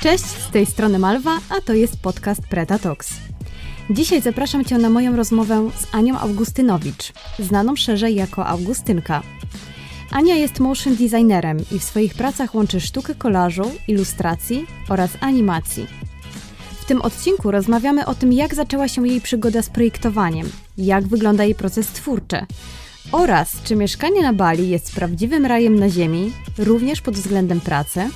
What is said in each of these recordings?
Cześć, z tej strony Malwa, a to jest podcast Preda Talks. Dzisiaj zapraszam Cię na moją rozmowę z Anią Augustynowicz, znaną szerzej jako Augustynka. Ania jest motion designerem i w swoich pracach łączy sztukę kolażu, ilustracji oraz animacji. W tym odcinku rozmawiamy o tym, jak zaczęła się jej przygoda z projektowaniem, jak wygląda jej proces twórczy oraz czy mieszkanie na Bali jest prawdziwym rajem na ziemi, również pod względem pracy.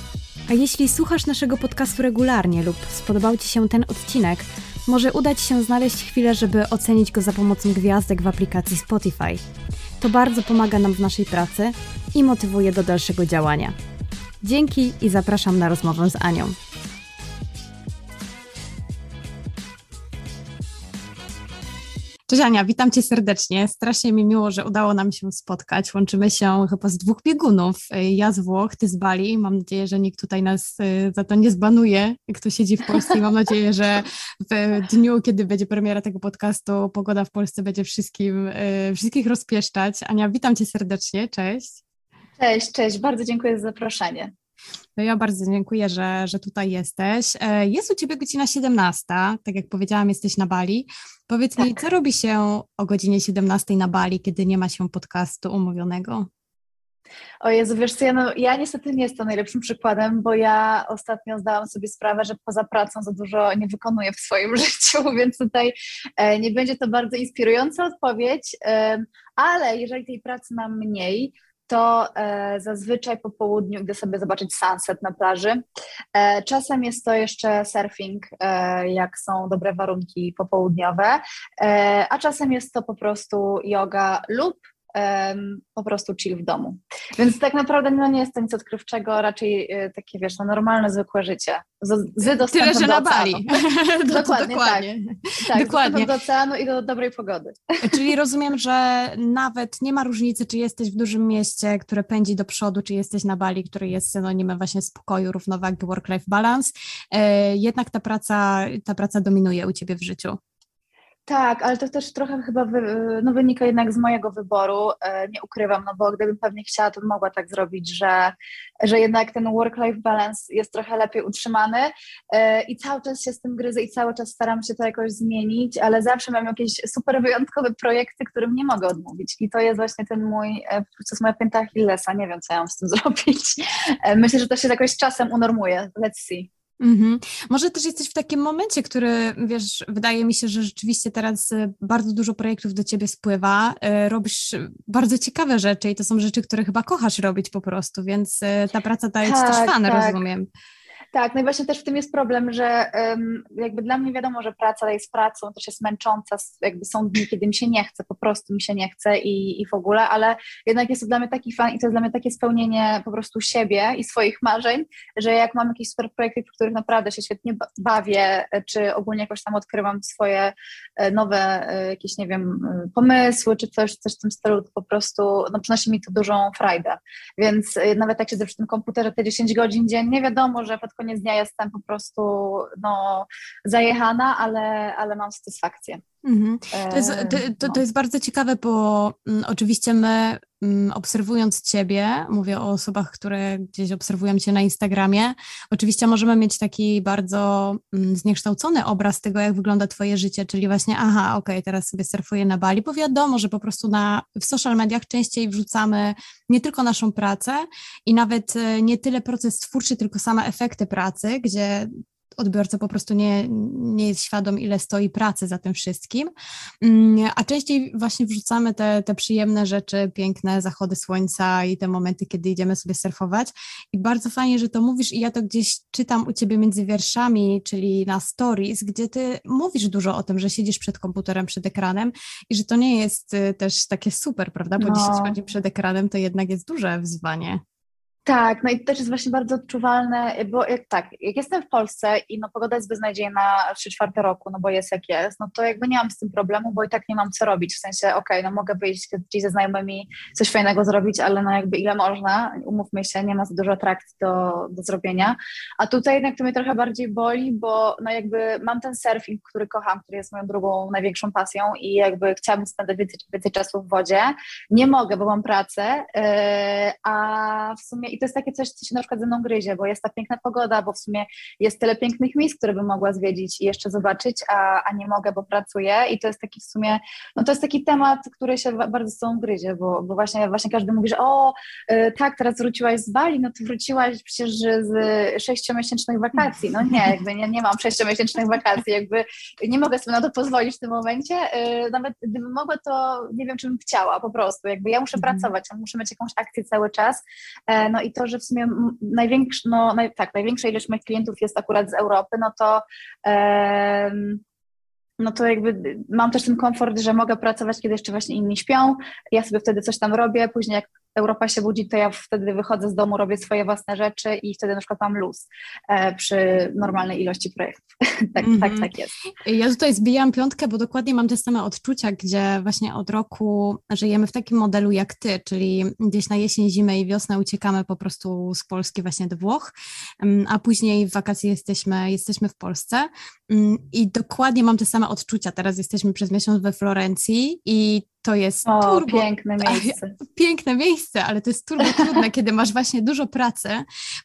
A jeśli słuchasz naszego podcastu regularnie lub spodobał Ci się ten odcinek, może uda Ci się znaleźć chwilę, żeby ocenić go za pomocą gwiazdek w aplikacji Spotify. To bardzo pomaga nam w naszej pracy i motywuje do dalszego działania. Dzięki i zapraszam na rozmowę z Anią. Cześć Ania, witam Cię serdecznie. Strasznie mi miło, że udało nam się spotkać. Łączymy się chyba z dwóch biegunów. Ja z Włoch, Ty z Bali. Mam nadzieję, że nikt tutaj nas y, za to nie zbanuje, kto siedzi w Polsce i mam nadzieję, że w dniu, kiedy będzie premiera tego podcastu, pogoda w Polsce będzie wszystkim, y, wszystkich rozpieszczać. Ania, witam Cię serdecznie. Cześć. Cześć, cześć. Bardzo dziękuję za zaproszenie. No ja bardzo dziękuję, że, że tutaj jesteś. E, jest u Ciebie godzina 17, tak jak powiedziałam, jesteś na Bali. Powiedz tak. mi, co robi się o godzinie 17 na Bali, kiedy nie ma się podcastu umówionego? O Jezu, wiesz co, ja, no, ja niestety nie jestem najlepszym przykładem, bo ja ostatnio zdałam sobie sprawę, że poza pracą za dużo nie wykonuję w swoim życiu, więc tutaj e, nie będzie to bardzo inspirująca odpowiedź, e, ale jeżeli tej pracy mam mniej, to e, zazwyczaj po południu, gdy sobie zobaczyć sunset na plaży. E, czasem jest to jeszcze surfing, e, jak są dobre warunki popołudniowe, a czasem jest to po prostu yoga lub po prostu chill w domu. Więc tak naprawdę no, nie jest to nic odkrywczego, raczej e, takie, wiesz, no, normalne, zwykłe życie. Z, z Tyle, że na Bali. dokładnie, dokładnie. Tak. tak dokładnie. do oceanu i do dobrej pogody. Czyli rozumiem, że nawet nie ma różnicy, czy jesteś w dużym mieście, które pędzi do przodu, czy jesteś na Bali, który jest synonimem właśnie spokoju, równowagi, work-life balance. E, jednak ta praca, ta praca dominuje u Ciebie w życiu. Tak, ale to też trochę chyba wy, no, wynika jednak z mojego wyboru. E, nie ukrywam, no bo gdybym pewnie chciała, to mogła tak zrobić, że, że jednak ten work-life balance jest trochę lepiej utrzymany e, i cały czas się z tym gryzę i cały czas staram się to jakoś zmienić, ale zawsze mam jakieś super wyjątkowe projekty, którym nie mogę odmówić. I to jest właśnie ten mój, e, to jest moja pięta Achillesa. Nie wiem, co ja mam z tym zrobić. Myślę, że to się jakoś czasem unormuje. Let's see. Mhm. Może też jesteś w takim momencie, który, wiesz, wydaje mi się, że rzeczywiście teraz y, bardzo dużo projektów do ciebie spływa, y, robisz bardzo ciekawe rzeczy i to są rzeczy, które chyba kochasz robić po prostu, więc y, ta praca daje tak, ci też fan, tak. rozumiem. Tak, no i właśnie też w tym jest problem, że um, jakby dla mnie wiadomo, że praca jest pracą, też jest męcząca, jakby są dni, kiedy mi się nie chce, po prostu mi się nie chce i, i w ogóle, ale jednak jest to dla mnie taki fan i to jest dla mnie takie spełnienie po prostu siebie i swoich marzeń, że jak mam jakieś super projekty, w których naprawdę się świetnie bawię, czy ogólnie jakoś tam odkrywam swoje e, nowe e, jakieś, nie wiem, e, pomysły, czy coś, coś w tym stylu, to po prostu no, przynosi mi to dużą frajdę. Więc nawet jak siedzę przy tym komputerze te 10 godzin dziennie, wiadomo, że pod koniec dnia jestem po prostu no, zajechana, ale, ale mam satysfakcję. Mhm. To, jest, to, to, to, jest bardzo ciekawe, bo mm, oczywiście my obserwując Ciebie, mówię o osobach, które gdzieś obserwują Cię na Instagramie, oczywiście możemy mieć taki bardzo mm, zniekształcony obraz tego, jak wygląda Twoje życie, czyli właśnie, aha, okej, okay, teraz sobie surfuję na Bali, bo wiadomo, że po prostu na, w social mediach częściej wrzucamy nie tylko naszą pracę i nawet e, nie tyle proces twórczy, tylko same efekty pracy, gdzie odbiorca po prostu nie, nie jest świadom, ile stoi pracy za tym wszystkim. Mm, a częściej właśnie wrzucamy te, te przyjemne rzeczy, piękne zachody słońca i te momenty, kiedy idziemy sobie surfować. I bardzo fajnie, że to mówisz, i ja to gdzieś czytam u ciebie między wierszami, czyli na stories, gdzie ty mówisz dużo o tym, że siedzisz przed komputerem, przed ekranem i że to nie jest y, też takie super, prawda? Bo no. 10 godzin przed ekranem to jednak jest duże wyzwanie. Tak, no i to też jest właśnie bardzo odczuwalne, bo jak tak, jak jestem w Polsce i no pogoda jest beznadziejna 3 czwarte roku, no bo jest jak jest, no to jakby nie mam z tym problemu, bo i tak nie mam co robić, w sensie okej, okay, no mogę wyjść gdzieś ze znajomymi, coś fajnego zrobić, ale no jakby ile można, umówmy się, nie ma za dużo atrakcji do, do zrobienia, a tutaj jednak to mnie trochę bardziej boli, bo no jakby mam ten surfing, który kocham, który jest moją drugą największą pasją i jakby chciałabym spędzać więcej, więcej czasu w wodzie, nie mogę, bo mam pracę, yy, a w sumie i to jest takie coś, co się na przykład ze mną gryzie, bo jest ta piękna pogoda, bo w sumie jest tyle pięknych miejsc, które bym mogła zwiedzić i jeszcze zobaczyć, a, a nie mogę, bo pracuję. I to jest taki w sumie, no to jest taki temat, który się bardzo z tą gryzie, bo, bo właśnie, właśnie każdy mówi, że o, y, tak, teraz wróciłaś z Bali, no to wróciłaś przecież z sześciomiesięcznych wakacji, no nie, jakby nie, nie mam sześciomiesięcznych wakacji, jakby nie mogę sobie na to pozwolić w tym momencie, y, nawet gdybym mogła, to nie wiem, czy bym chciała po prostu, jakby ja muszę mhm. pracować, ja muszę mieć jakąś akcję cały czas, e, i to, że w sumie największy, no naj, tak, największa ilość moich klientów jest akurat z Europy, no to e, no to jakby mam też ten komfort, że mogę pracować, kiedy jeszcze właśnie inni śpią. Ja sobie wtedy coś tam robię, później jak Europa się budzi, to ja wtedy wychodzę z domu, robię swoje własne rzeczy i wtedy na przykład mam luz e, przy normalnej ilości projektów. tak, mm -hmm. tak, tak jest. Ja tutaj zbijam piątkę, bo dokładnie mam te same odczucia, gdzie właśnie od roku żyjemy w takim modelu jak ty, czyli gdzieś na jesień, zimę i wiosnę uciekamy po prostu z Polski właśnie do Włoch, mm, a później w wakacje jesteśmy, jesteśmy w Polsce mm, i dokładnie mam te same odczucia. Teraz jesteśmy przez miesiąc we Florencji i to jest o, turbo... piękne miejsce. Piękne miejsce, ale to jest turbo trudne, kiedy masz właśnie dużo pracy.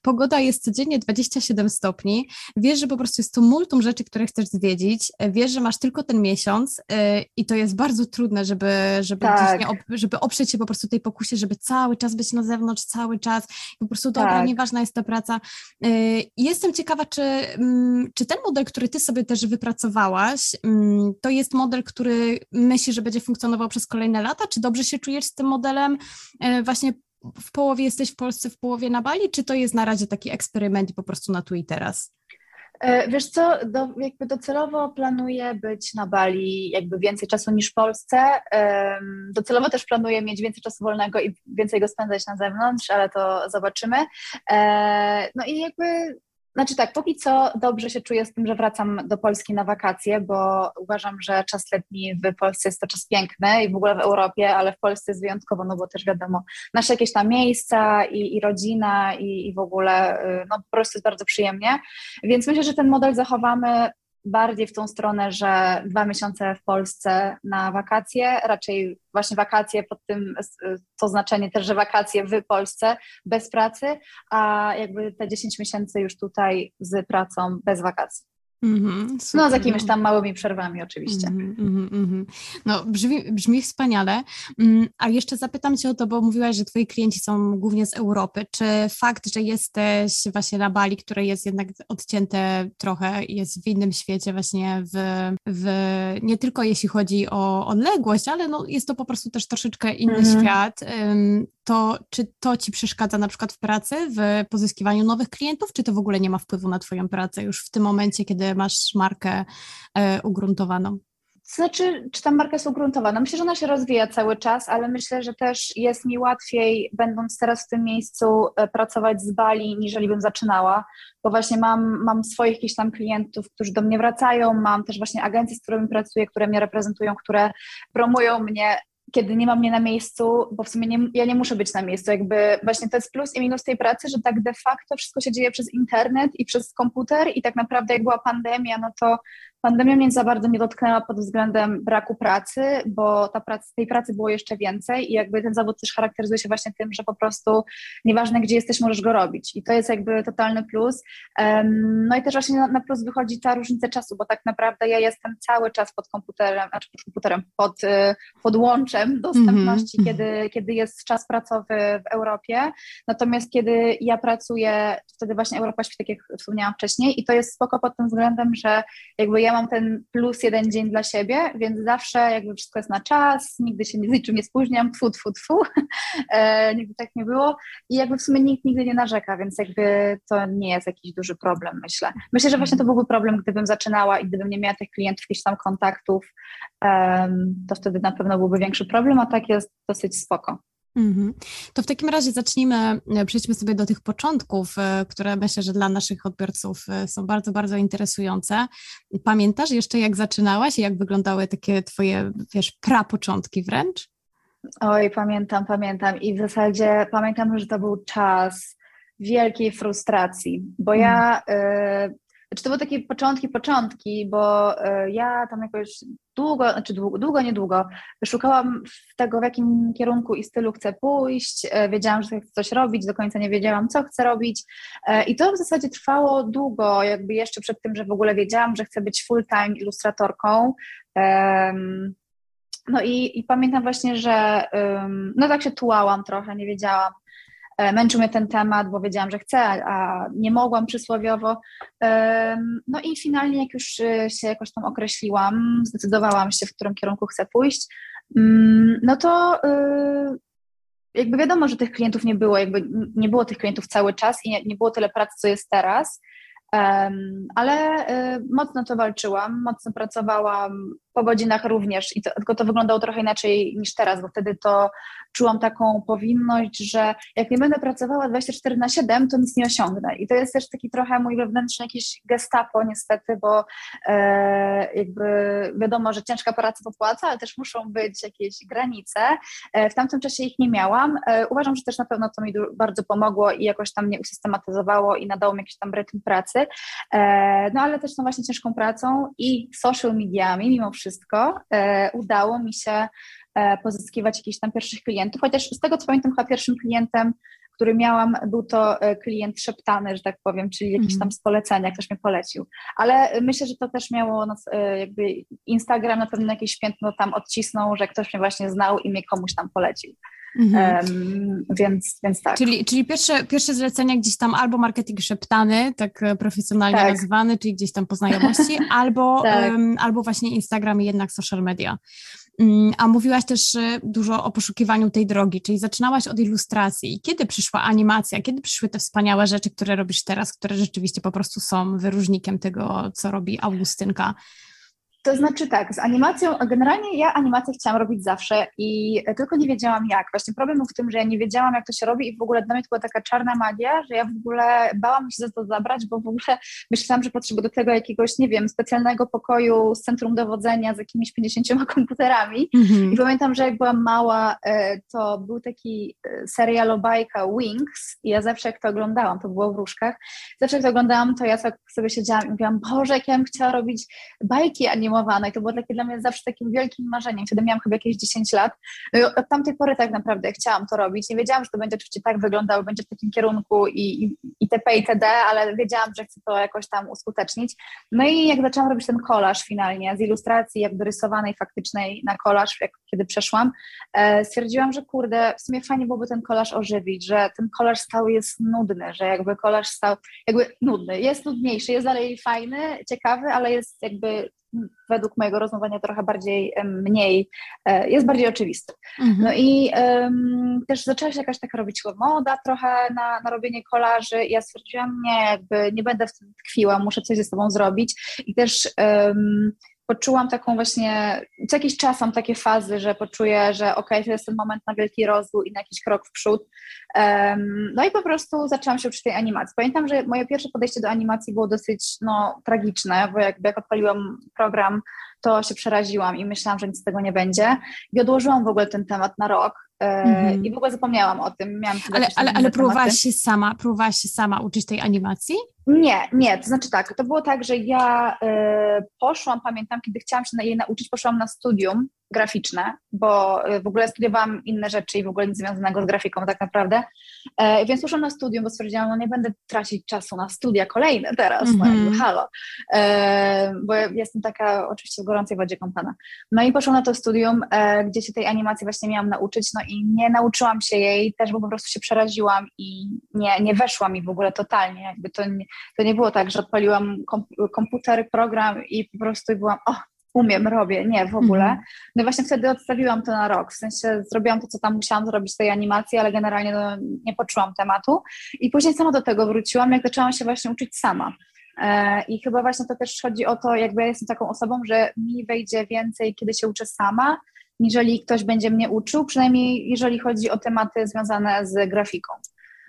Pogoda jest codziennie 27 stopni. Wiesz, że po prostu jest to multum rzeczy, które chcesz zwiedzić. Wiesz, że masz tylko ten miesiąc yy, i to jest bardzo trudne, żeby, żeby, tak. żeby oprzeć się po prostu tej pokusie, żeby cały czas być na zewnątrz, cały czas. I po prostu dobra, tak. nieważna jest ta praca. Yy, jestem ciekawa, czy, yy, czy ten model, który ty sobie też wypracowałaś, mm, to jest model, który myślisz, że będzie funkcjonował przez kolejne lata? Czy dobrze się czujesz z tym modelem? E, właśnie w połowie jesteś w Polsce, w połowie na Bali, czy to jest na razie taki eksperyment po prostu na tu i teraz? E, wiesz co, do, jakby docelowo planuję być na Bali jakby więcej czasu niż w Polsce. Docelowo też planuję mieć więcej czasu wolnego i więcej go spędzać na zewnątrz, ale to zobaczymy. E, no i jakby znaczy tak, póki co dobrze się czuję z tym, że wracam do Polski na wakacje, bo uważam, że czas letni w Polsce jest to czas piękny i w ogóle w Europie, ale w Polsce jest wyjątkowo, no bo też wiadomo, nasze jakieś tam miejsca i, i rodzina i, i w ogóle, y, no po prostu jest bardzo przyjemnie. Więc myślę, że ten model zachowamy bardziej w tą stronę, że dwa miesiące w Polsce na wakacje, raczej właśnie wakacje pod tym to znaczenie też, że wakacje w Polsce bez pracy, a jakby te 10 miesięcy już tutaj z pracą bez wakacji. Mm-hmm, no, z jakimiś tam małymi przerwami oczywiście. Mm-hmm, mm-hmm. No, brzmi, brzmi wspaniale. Mm, a jeszcze zapytam Cię o to, bo mówiłaś, że Twoi klienci są głównie z Europy. Czy fakt, że jesteś właśnie na Bali, które jest jednak odcięte trochę, jest w innym świecie właśnie w, w nie tylko jeśli chodzi o odległość, ale no, jest to po prostu też troszeczkę inny mhm. świat, to czy to Ci przeszkadza na przykład w pracy, w pozyskiwaniu nowych klientów, czy to w ogóle nie ma wpływu na Twoją pracę już w tym momencie, kiedy masz markę e, ugruntowaną? Znaczy, czy ta marka jest ugruntowana? Myślę, że ona się rozwija cały czas, ale myślę, że też jest mi łatwiej, będąc teraz w tym miejscu, e, pracować z Bali, niżeli bym zaczynała, bo właśnie mam, mam swoich jakichś tam klientów, którzy do mnie wracają, mam też właśnie agencje, z którymi pracuję, które mnie reprezentują, które promują mnie kiedy nie ma mnie na miejscu, bo w sumie nie, ja nie muszę być na miejscu, jakby właśnie to jest plus i minus tej pracy, że tak de facto wszystko się dzieje przez internet i przez komputer i tak naprawdę jak była pandemia, no to Pandemia mnie za bardzo nie dotknęła pod względem braku pracy, bo ta praca, tej pracy było jeszcze więcej i jakby ten zawód też charakteryzuje się właśnie tym, że po prostu nieważne gdzie jesteś, możesz go robić i to jest jakby totalny plus. No i też właśnie na, plus wychodzi ta różnica czasu, bo tak naprawdę ja jestem cały czas pod komputerem, znaczy pod komputerem, pod, y, pod łączem dostępności, mm -hmm. kiedy, kiedy jest czas pracowy w Europie, natomiast kiedy ja pracuję, wtedy właśnie Europa śpi, tak jak wspomniałam wcześniej i to jest spoko pod tym względem, że jakby ja mam ten plus jeden dzień dla siebie, więc zawsze jakby wszystko jest na czas, nigdy się z niczym nie spóźniam, tfu, tfu, tfu, e, nigdy tak nie było i jakby w sumie nikt nigdy nie narzeka, więc jakby to nie jest jakiś duży problem, myślę. Myślę, że właśnie to byłby problem, gdybym zaczynała i gdybym nie miała tych klientów, jakichś tam kontaktów, um, to wtedy na pewno byłby większy problem, a tak jest dosyć spoko. Mm-hmm. To w takim razie zacznijmy, e, przejdźmy sobie do tych początków, e, które myślę, że dla naszych odbiorców e, są bardzo, bardzo interesujące. Pamiętasz jeszcze, jak zaczynałaś i jak wyglądały takie twoje, wiesz, prapoczątki wręcz? Oj, pamiętam, pamiętam i w zasadzie pamiętam, że to był czas wielkiej frustracji, bo ja... Y- znaczy to były takie początki, początki, bo y, ja tam jakoś długo, znaczy długo, długo, niedługo szukałam tego, w jakim kierunku i stylu chcę pójść, y, wiedziałam, że chcę coś robić, do końca nie wiedziałam, co chcę robić y, i to w zasadzie trwało długo, jakby jeszcze przed tym, że w ogóle wiedziałam, że chcę być full-time ilustratorką. No i, i pamiętam właśnie, że no tak się tułałam trochę, nie wiedziałam, E, męczył mnie ten temat, bo wiedziałam, że chcę, a nie mogłam przysłowiowo. No i finalnie, jak już e, się jakoś tam określiłam, zdecydowałam się, w którym kierunku chcę pójść, mm, no to e, jakby wiadomo, że tych klientów nie było, jakby nie było tych klientów cały czas i nie, nie było tyle pracy, co jest teraz. ale mocno to walczyłam, mocno pracowałam, po godzinach również, i to, tylko to wyglądało trochę inaczej niż teraz, bo wtedy to czułam taką powinność, że jak nie będę pracowała 24 na 7, to nic nie osiągnę. I to jest też taki trochę mój wewnętrzny jakiś gestapo niestety, bo e, jakby wiadomo, że ciężka praca popłaca, ale też muszą być jakieś granice. E, w tamtym czasie ich nie miałam. E, uważam, że też na pewno to mi bardzo pomogło i jakoś tam mnie usystematyzowało i nadało mi jakiś tam rytm pracy. E, no ale też są właśnie ciężką pracą i social mediami mimo wszystko wszystko, e, udało mi się e, pozyskiwać jakichś tam pierwszych klientów, chociaż z tego co pamiętam chyba pierwszym klientem, który miałam, był to e, klient szeptany, że tak powiem, czyli jakiś mhm. tam z polecenia, ktoś mnie polecił. Ale myślę, że to też miało nas, jakby Instagram na pewno jakieś piętno tam odcisnął, że ktoś mnie właśnie znał i mnie komuś tam polecił. Mhm. Um, więc, więc tak. Czyli, czyli pierwsze, pierwsze zlecenia gdzieś tam albo marketing szeptany, tak e, profesjonalnie tak. nazywany, czyli gdzieś tam po znajomości, albo, tak. um, albo właśnie Instagram i jednak social media. Um, a mówiłaś też e, dużo o poszukiwaniu tej drogi, czyli zaczynałaś od ilustracji. Kiedy przyszła animacja? Kiedy przyszły te wspaniałe rzeczy, które robisz teraz, które rzeczywiście po prostu są wyróżnikiem tego, co robi Augustynka? To znaczy tak, z animacją, generalnie ja animację chciałam robić zawsze i tylko nie wiedziałam jak. Właśnie problem był w tym, że ja nie wiedziałam jak to się robi i w ogóle dla mnie to była taka czarna magia, że ja w ogóle bałam się za to zabrać, bo w ogóle myślałam, że potrzebuję do tego jakiegoś, nie wiem, specjalnego pokoju z centrum dowodzenia z jakimiś 50 komputerami. Mm-hmm. I pamiętam, że jak byłam mała, e, to był taki e, serial o bajka Wings i ja zawsze jak to oglądałam, to było w różkach, zawsze jak to oglądałam, to ja tak sobie siedziałam i mówiłam, Boże, jak ja bym chciała robić bajki animowane i to było takie dla mnie zawsze takim wielkim marzeniem. Wtedy miałam chyba jakieś 10 lat. No i od tamtej pory tak naprawdę chciałam to robić. Nie wiedziałam, że to będzie oczywiście tak wyglądało, będzie w takim kierunku i, i, i TP i TD, ale wiedziałam, że chcę to jakoś tam uskutecznić. No i jak zaczęłam robić ten kolaż finalnie, z ilustracji jakby rysowanej faktycznej na kolaż, jak, kiedy przeszłam, e, stwierdziłam, że kurde, w sumie fajnie byłoby ten kolaż ożywić, że ten kolaż stał jest nudny, że jakby kolaż stał jakby nudny, jest nudniejszy, jest dalej fajny, ciekawy, ale jest jakby według mojego rozumowania trochę bardziej, mniej, e, jest bardziej oczywisty. Mhm. No i um, też zaczęła się jakaś taka robić moda trochę na, na robienie kolarzy i ja stwierdziłam, nie, jakby nie będę w tym tkwiła, muszę coś ze sobą zrobić i też um, poczułam taką właśnie, co jakiś czas mam takie fazy, że poczuję, że ok, to jest ten moment na wielki rozwój i na jakiś krok w przód. Um, no i po prostu zaczęłam się uczyć tej animacji. Pamiętam, że moje pierwsze podejście do animacji było dosyć no, tragiczne, bo jakby jak odpaliłam program, to się przeraziłam i myślałam, że nic z tego nie będzie. I odłożyłam w ogóle ten temat na rok. Mm-hmm. I w ogóle zapomniałam o tym. Miałam ale ale, ale próbowałaś się sama, próbowałaś się sama uczyć tej animacji? Nie, nie, to znaczy tak, to było tak, że ja y, poszłam, pamiętam, kiedy chciałam się jej nauczyć, poszłam na studium graficzne, bo y, w ogóle studiowałam inne rzeczy i w ogóle nic związanego z grafiką tak naprawdę, e, więc poszłam na studium, bo stwierdziłam, no nie będę tracić czasu na studia kolejne teraz, jakby mhm. halo, e, bo jestem taka oczywiście w gorącej wodzie kąpana. No i poszłam na to studium, e, gdzie się tej animacji właśnie miałam nauczyć, no i nie nauczyłam się jej, też bo po prostu się przeraziłam i nie, nie weszła mi w ogóle totalnie, jakby to nie, to nie było tak, że odpaliłam komputer, program i po prostu byłam, o, umiem, robię, nie, w ogóle. Mhm. No i właśnie wtedy odstawiłam to na rok, w sensie zrobiłam to, co tam musiałam zrobić z tej animacji, ale generalnie no, nie poczułam tematu. I później sama do tego wróciłam, jak zaczęłam się właśnie uczyć sama. E, I chyba właśnie to też chodzi o to, jakby ja jestem taką osobą, że mi wejdzie więcej, kiedy się uczę sama, niżeli ktoś będzie mnie uczył, przynajmniej jeżeli chodzi o tematy związane z grafiką.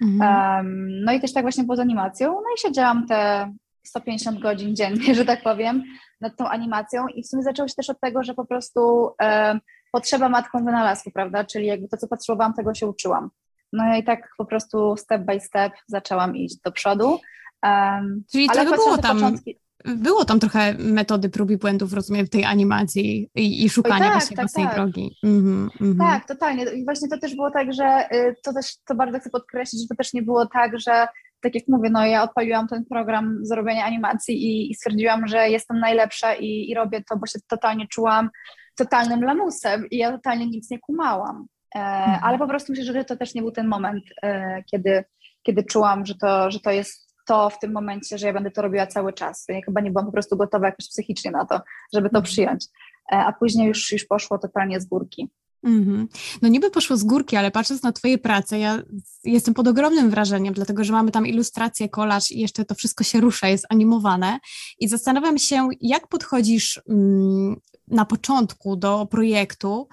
Mhm. Um, no i też tak właśnie z animacją. No i siedziałam te 150 godzin dziennie, że tak powiem, nad tą animacją i w sumie zaczęło się też od tego, że po prostu um, potrzeba matką wynalazku, prawda, czyli jakby to, co potrzebowałam, tego się uczyłam. No i tak po prostu step by step zaczęłam iść do przodu. Um, Czyli ale było tam, początki... było tam trochę metody prób i błędów, rozumiem, w tej animacji i, i szukania tak, właśnie tak, własnej tak. drogi. Mm -hmm, tak, totalnie. I właśnie to też było tak, że y, to też, to bardzo chcę podkreślić, że to też nie było tak, że tak jak mówię, no ja odpaliłam ten program z robienia animacji i, i stwierdziłam, że jestem najlepsza i, i robię to, bo się totalnie czułam totalnym lamusem i ja totalnie nic nie kumałam. E, mhm. Ale po prostu myślę, że to też nie był ten moment, e, kiedy, kiedy czułam, że to, że to jest to w tym momencie, że ja będę to robiła cały czas. Ja chyba nie byłam po prostu gotowa jakoś psychicznie na to, żeby to mhm. przyjąć. E, a później już, już poszło totalnie z górki. Mm-hmm. No niby poszło z górki, ale patrząc na Twoje prace, ja jestem pod ogromnym wrażeniem, dlatego że mamy tam ilustrację, kolaż i jeszcze to wszystko się rusza, jest animowane. I zastanawiam się, jak podchodzisz mm, na początku do projektu,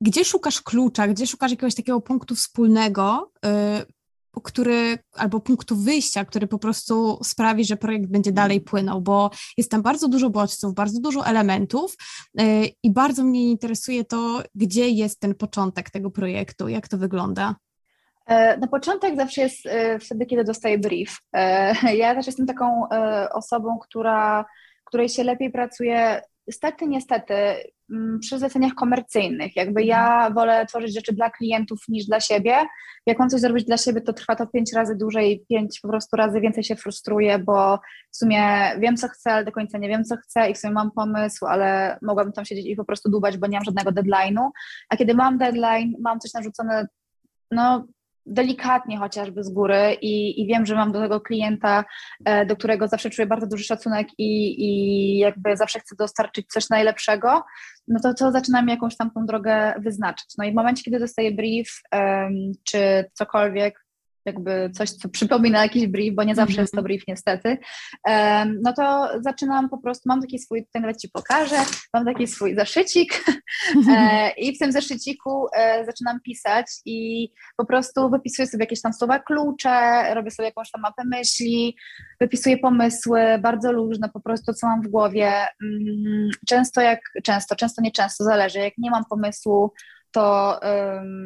gdzie szukasz klucza, gdzie szukasz jakiegoś takiego punktu wspólnego, y, który, albo punktu wyjścia, który po prostu sprawi, że projekt będzie dalej płynął, bo jest tam bardzo dużo bodźców, bardzo dużo elementów yy, i bardzo mnie interesuje to, gdzie jest ten początek tego projektu, jak to wygląda. E, na początek zawsze jest e, wtedy, kiedy dostaję brief. E, ja też jestem taką osobą, która, której się lepiej pracuje Niestety, niestety, mm, przy zleceniach komercyjnych, jakby ja mhm. wolę tworzyć rzeczy dla klientów niż dla siebie. Jak mam coś zrobić dla siebie, to trwa to pięć razy dłużej, pięć po prostu razy więcej się frustruję, bo w sumie wiem, co chcę, ale do końca nie wiem, co chcę i w sumie mam pomysł, ale mogłabym tam siedzieć i po prostu dłubać, bo nie mam żadnego deadline'u. A kiedy mam deadline, mam coś narzucone, no delikatnie chociażby z góry i, i wiem, że mam do tego klienta, e, do którego zawsze czuję bardzo duży szacunek i, i jakby zawsze chcę dostarczyć coś najlepszego, no to, to zaczynam jakąś tam tą drogę wyznaczyć. No i w momencie, kiedy dostaję brief czy cokolwiek, jakby coś, co przypomina jakiś brief, bo nie zawsze mm -hmm. jest to mhm. brief niestety, no to zaczynam po prostu, mam taki swój, tutaj nawet Ci pokażę, mam taki swój zaszycik e, i w tym zaszyciku e, zaczynam pisać i po prostu wypisuję sobie jakieś tam słowa klucze, robię sobie jakąś tam mapę myśli, wypisuję pomysły, bardzo luźne, po prostu co mam w głowie. Mm, często jak, często, często nie często, zależy, jak nie mam pomysłu, to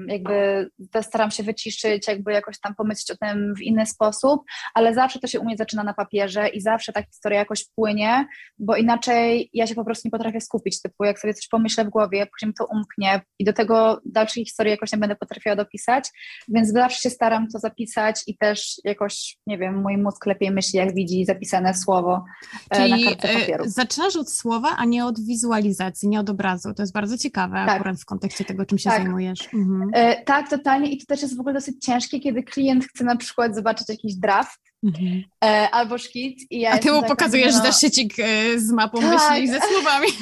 jakby staram się wyciszyć, jakby jakoś tam pomyśleć o tym w inny sposób, ale zawsze to się u mnie zaczyna na papierze i zawsze ta historia jakoś płynie, bo inaczej ja się po prostu nie potrafię skupić, typu jak sobie coś pomyślę w głowie, później mi to umknie i do tego dalszej historii jakoś nie będę potrafiła dopisać, więc zawsze się staram to zapisać i też jakoś, nie wiem, mój mózg lepiej myśli, jak widzi zapisane słowo e, Czyli na kartce papieru. zaczynasz od słowa, a nie od wizualizacji, nie od obrazu. To jest bardzo ciekawe tak. akurat w kontekście tego, czym się tak. zajmujesz. Mhm. E, tak, totalnie i to też jest w ogóle dosyć ciężkie, kiedy klient chce na przykład zobaczyć jakiś draft Mhm. E, albo szkic. I ja A ty mu pokazujesz no, zeszycik e, z mapą tak. myśli ze słowami.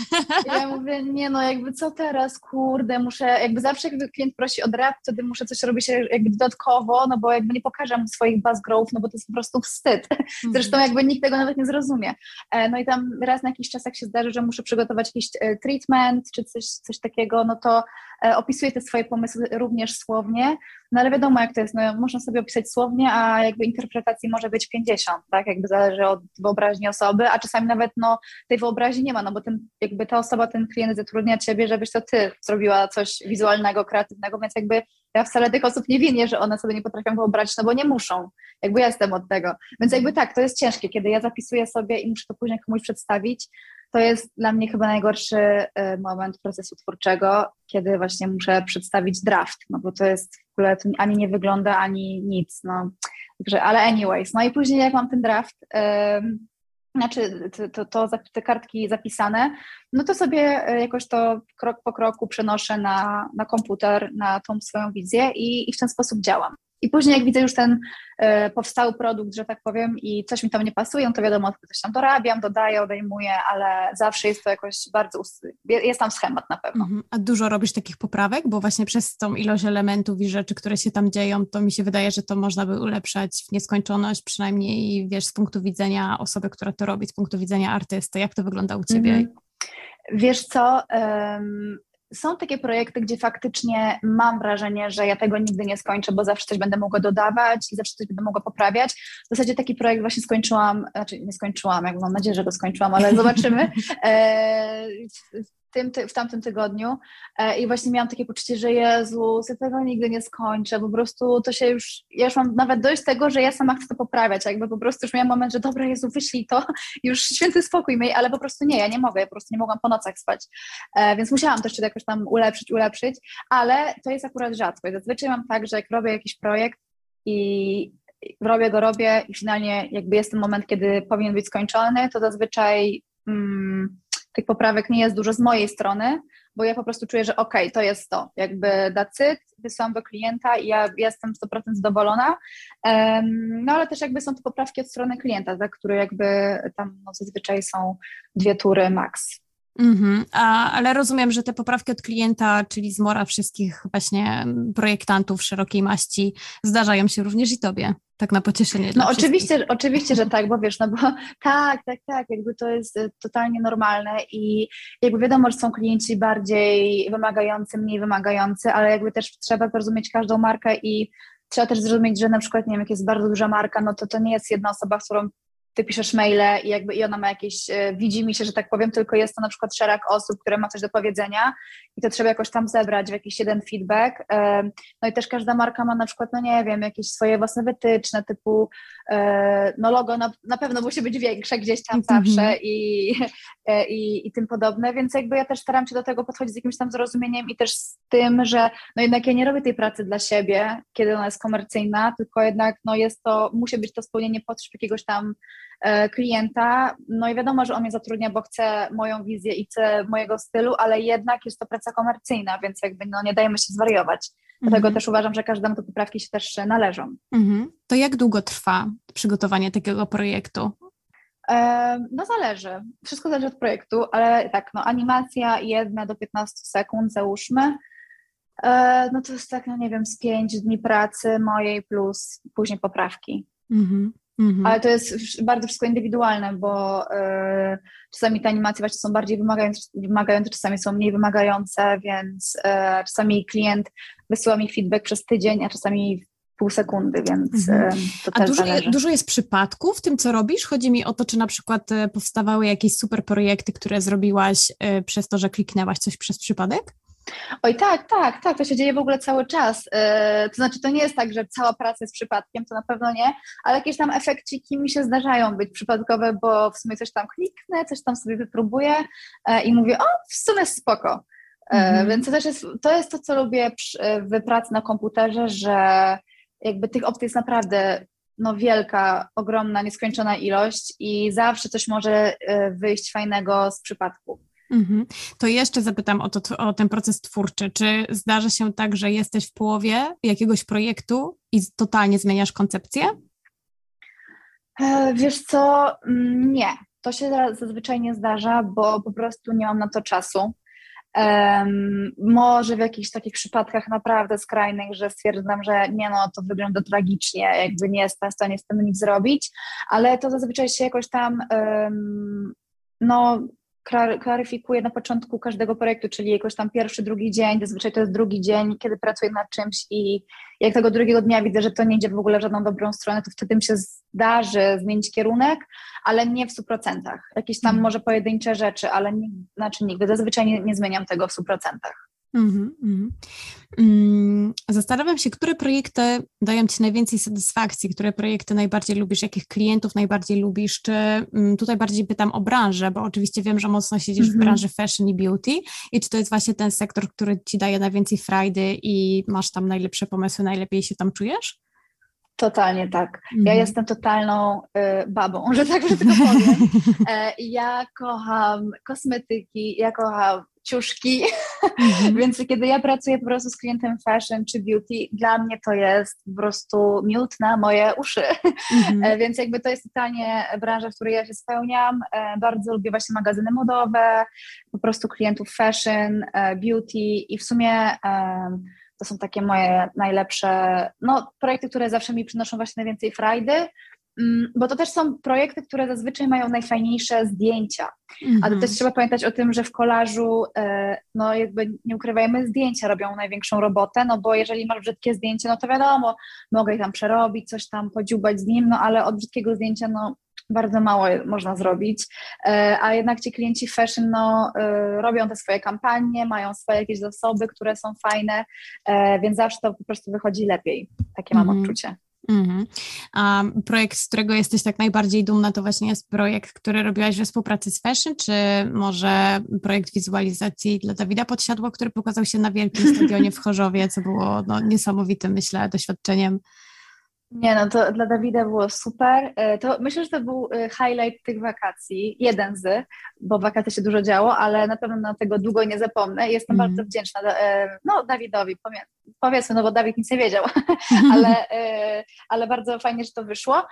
Ja mówię, nie no, jakby co teraz, kurde, muszę, jakby zawsze jak klient prosi o draft, wtedy muszę coś robić jakby dodatkowo, no bo jakby nie pokażę mu swoich buzz growth, no bo to jest po prostu wstyd. Mhm. Zresztą jakby nikt tego nawet nie zrozumie. E, no i tam raz na jakiś czas, jak się zdarzy, że muszę przygotować jakiś e, treatment czy coś, coś takiego, no to e, opisuję te swoje pomysły również słownie, no ale wiadomo jak to jest, no można sobie opisać słownie, a jakby interpretacji może być 50, tak, jakby zależy od wyobraźni osoby, a czasami nawet no tej wyobraźni nie ma, no bo ten, jakby ta osoba, ten klient zatrudnia Ciebie, żebyś to Ty zrobiła coś wizualnego, kreatywnego, więc jakby ja wcale tych osób nie winię, że one sobie nie potrafią wyobrazić, no bo nie muszą, jakby ja jestem od tego, więc jakby tak, to jest ciężkie, kiedy ja zapisuję sobie i muszę to później komuś przedstawić, to jest dla mnie chyba najgorszy e, moment procesu twórczego, kiedy właśnie muszę przedstawić draft, no bo to jest w ogóle ani nie wygląda, ani nic, no. Także, ale anyways, no i później jak mam ten draft, znaczy to, to, to, te kartki zapisane, no to sobie e, jakoś to krok po kroku przenoszę na, na komputer, na tą swoją wizję i, i w ten sposób działam. I później jak widzę już ten e, powstały produkt, że tak powiem, i coś mi tam nie pasuje, no to wiadomo, coś tam dorabiam, dodaję, odejmuję, ale zawsze jest to jakoś bardzo, jest tam schemat na pewno. Mhm. A dużo robisz takich poprawek? Bo właśnie przez tą ilość elementów i rzeczy, które się tam dzieją, to mi się wydaje, że to można by ulepszać w nieskończoność, przynajmniej wiesz, z punktu widzenia osoby, która to robi, z punktu widzenia artysty. Jak to wygląda u Ciebie? Mhm. Wiesz co, um, są takie projekty, gdzie faktycznie mam wrażenie, że ja tego nigdy nie skończę, bo zawsze coś będę mogła dodawać i zawsze coś będę mogła poprawiać. W zasadzie taki projekt właśnie skończyłam, znaczy nie skończyłam, mam nadzieję, że go skończyłam, ale zobaczymy. E, tym, ty, w tamtym tygodniu e, i właśnie miałam takie poczucie, że Jezu, ja tego nigdy nie skończę, po prostu to się już, ja już mam nawet dojść tego, że ja sama chcę to poprawiać, jakby po prostu już miałam moment, że dobra Jezu, wyślij to, już święty spokój miej, ale po prostu nie, ja nie mogę, ja po prostu nie mogłam po nocach spać, e, więc musiałam też jakoś tam ulepszyć, ulepszyć, ale to jest akurat rzadko. Zazwyczaj mam tak, że jak robię jakiś projekt i robię go, robię i finalnie jakby jest ten moment, kiedy powinien być skończony, to zazwyczaj mm, tych poprawek nie jest dużo z mojej strony, bo ja po prostu czuję, że okej, okay, to jest to, jakby dacyt, wysłałam do klienta i ja jestem 100% zadowolona, um, no ale też jakby są to poprawki od strony klienta, za które jakby tam no, zazwyczaj są dwie tury max. Mm-hmm. A, ale rozumiem, że te poprawki od klienta, czyli zmora wszystkich właśnie projektantów szerokiej maści, zdarzają się również i tobie, tak na pocieszenie. No oczywiście, oczywiście, że tak, bo wiesz, no bo tak, tak, tak, jakby to jest e, totalnie normalne i jakby wiadomo, że są klienci bardziej wymagający, mniej wymagający, ale jakby też trzeba zrozumieć każdą markę i trzeba też zrozumieć, że na przykład, nie wiem, jak jest bardzo duża marka, no to to nie jest jedna osoba, z którą ty piszesz maile i jakby i ona ma jakieś, e, widzi mi się, że tak powiem, tylko jest to na przykład szereg osób, które ma coś do powiedzenia i to trzeba jakoś tam zebrać w jakiś jeden feedback. No i też każda marka ma na przykład, no nie wiem, jakieś swoje własne wytyczne typu, e, no logo na, na pewno musi być większe gdzieś tam mm -hmm. zawsze i, e, i, i tym podobne, więc jakby ja też staram się do tego podchodzić z jakimś tam zrozumieniem i też z tym, że no jednak ja nie robię tej pracy dla siebie, kiedy ona jest komercyjna, tylko jednak no jest to, musi być to spełnienie potrzeb jakiegoś tam klienta. No i wiadomo, że on mnie zatrudnia, bo chce moją wizję i chce mojego stylu, ale jednak jest to praca komercyjna, więc jakby no nie dajemy się zwariować. Dlatego mhm. też uważam, że każdemu te poprawki się też należą. Mhm. To jak długo trwa przygotowanie takiego projektu? E, no zależy. Wszystko zależy od projektu, ale tak, no animacja jedna do 15 sekund załóżmy. E, no to jest tak, no nie wiem, z 5 dni pracy mojej plus później poprawki. Mhm. Mhm. Ale to jest bardzo wszystko indywidualne, bo y, czasami te animacje właśnie są bardziej wymagające, wymagające czasami są mniej wymagające, więc y, czasami klient wysyła mi feedback przez tydzień, a czasami pół sekundy, więc mhm. to A dużo, dużo, jest przypadków w tym, co robisz? Chodzi mi o to, czy na przykład powstawały jakieś super projekty, które zrobiłaś przez to, że kliknęłaś coś przez przypadek? Oj, tak, tak, tak, to się dzieje w ogóle cały czas. Yy, to znaczy, to nie jest tak, że cała praca jest przypadkiem, to na pewno nie, ale jakieś tam efekciki mi się zdarzają być przypadkowe, bo w sumie coś tam kliknę, coś tam sobie wypróbuję yy, i mówię, o, w sumie spoko. Yy, mhm. Więc to też jest to, jest to co lubię przy, w pracy na komputerze, że jakby tych opcji jest naprawdę no, wielka, ogromna, nieskończona ilość i zawsze coś może wyjść fajnego z przypadku. Mhm. To jeszcze zapytam o, to, o ten proces twórczy. Czy zdarza się tak, że jesteś w połowie jakiegoś projektu i totalnie zmieniasz koncepcję? E, wiesz co, mm, nie. To się zazwyczaj nie zdarza, bo po prostu nie mam na to czasu. Um, może w jakichś takich przypadkach naprawdę skrajnych, że stwierdzam, że nie no, to wygląda tragicznie, jakby nie jestem w stanie z tym nic zrobić, ale to zazwyczaj się jakoś tam um, no, klaryfikuję na początku każdego projektu, czyli jakoś tam pierwszy, drugi dzień, zazwyczaj to jest drugi dzień, kiedy pracuję nad czymś i jak tego drugiego dnia widzę, że to nie idzie w ogóle w żadną dobrą stronę, to wtedy mi się zdarzy zmienić kierunek, ale nie w 100%. Jakieś tam mm. może pojedyncze rzeczy, ale nie, znaczy nigdy, zazwyczaj nie, nie zmieniam tego w 100%. Mm -hmm. Zastanawiam się, które projekty dają Ci najwięcej satysfakcji, które projekty najbardziej lubisz, jakich klientów najbardziej lubisz, czy mm, tutaj bardziej pytam o branżę, bo oczywiście wiem, że mocno siedzisz mm -hmm. w mhm. branży fashion i beauty i czy to jest właśnie ten sektor, który Ci daje najwięcej frajdy i masz tam najlepsze pomysły, najlepiej się tam czujesz? Totalnie tak. Ja mhm. jestem totalną y, babą, że tak że tylko powiem. E, ja kocham kosmetyki, ja kocham ciuszki, mm-hmm. więc kiedy ja pracuję po prostu z klientem fashion czy beauty, dla mnie to jest po prostu miód na moje uszy, mm-hmm. więc jakby to jest totalnie branża, w której ja się spełniam, e, bardzo lubię właśnie magazyny modowe, po prostu klientów fashion, e, beauty i w sumie to są takie moje najlepsze no, projekty, które zawsze mi przynoszą właśnie najwięcej frajdy, bo to też są projekty, które zazwyczaj mają najfajniejsze zdjęcia. Mm-hmm. Ale też trzeba pamiętać o tym, że w kolażu, e, no jakby nie ukrywajmy, zdjęcia robią największą robotę, no bo jeżeli masz brzydkie zdjęcie, no to wiadomo, mogę je tam przerobić, coś tam podziubać z nim, no ale od brzydkiego zdjęcia, no bardzo mało można zrobić, e, a jednak ci klienci fashion no, e, robią te swoje kampanie, mają swoje jakieś zasoby, które są fajne, więc zawsze to po prostu wychodzi lepiej. Takie mam mm. odczucie. Mm-hmm. Projekt, z którego jesteś tak najbardziej dumna, to właśnie jest projekt, który robiłaś we współpracy z Fashion, czy może projekt wizualizacji dla Dawida Podsiadło, który pokazał się na Wielkim Stadionie w Chorzowie, co było no, niesamowitym, myślę, doświadczeniem. Nie, no to dla Dawida było super. E, to myślę, że to był e, highlight tych wakacji, jeden z, bo wakacje się dużo działo, ale na pewno na tego długo nie zapomnę. Jestem mm. bardzo wdzięczna e, no, Dawidowi, powiedzmy, no bo Dawid nic nie wiedział, ale, ale bardzo fajnie, że to wyszło.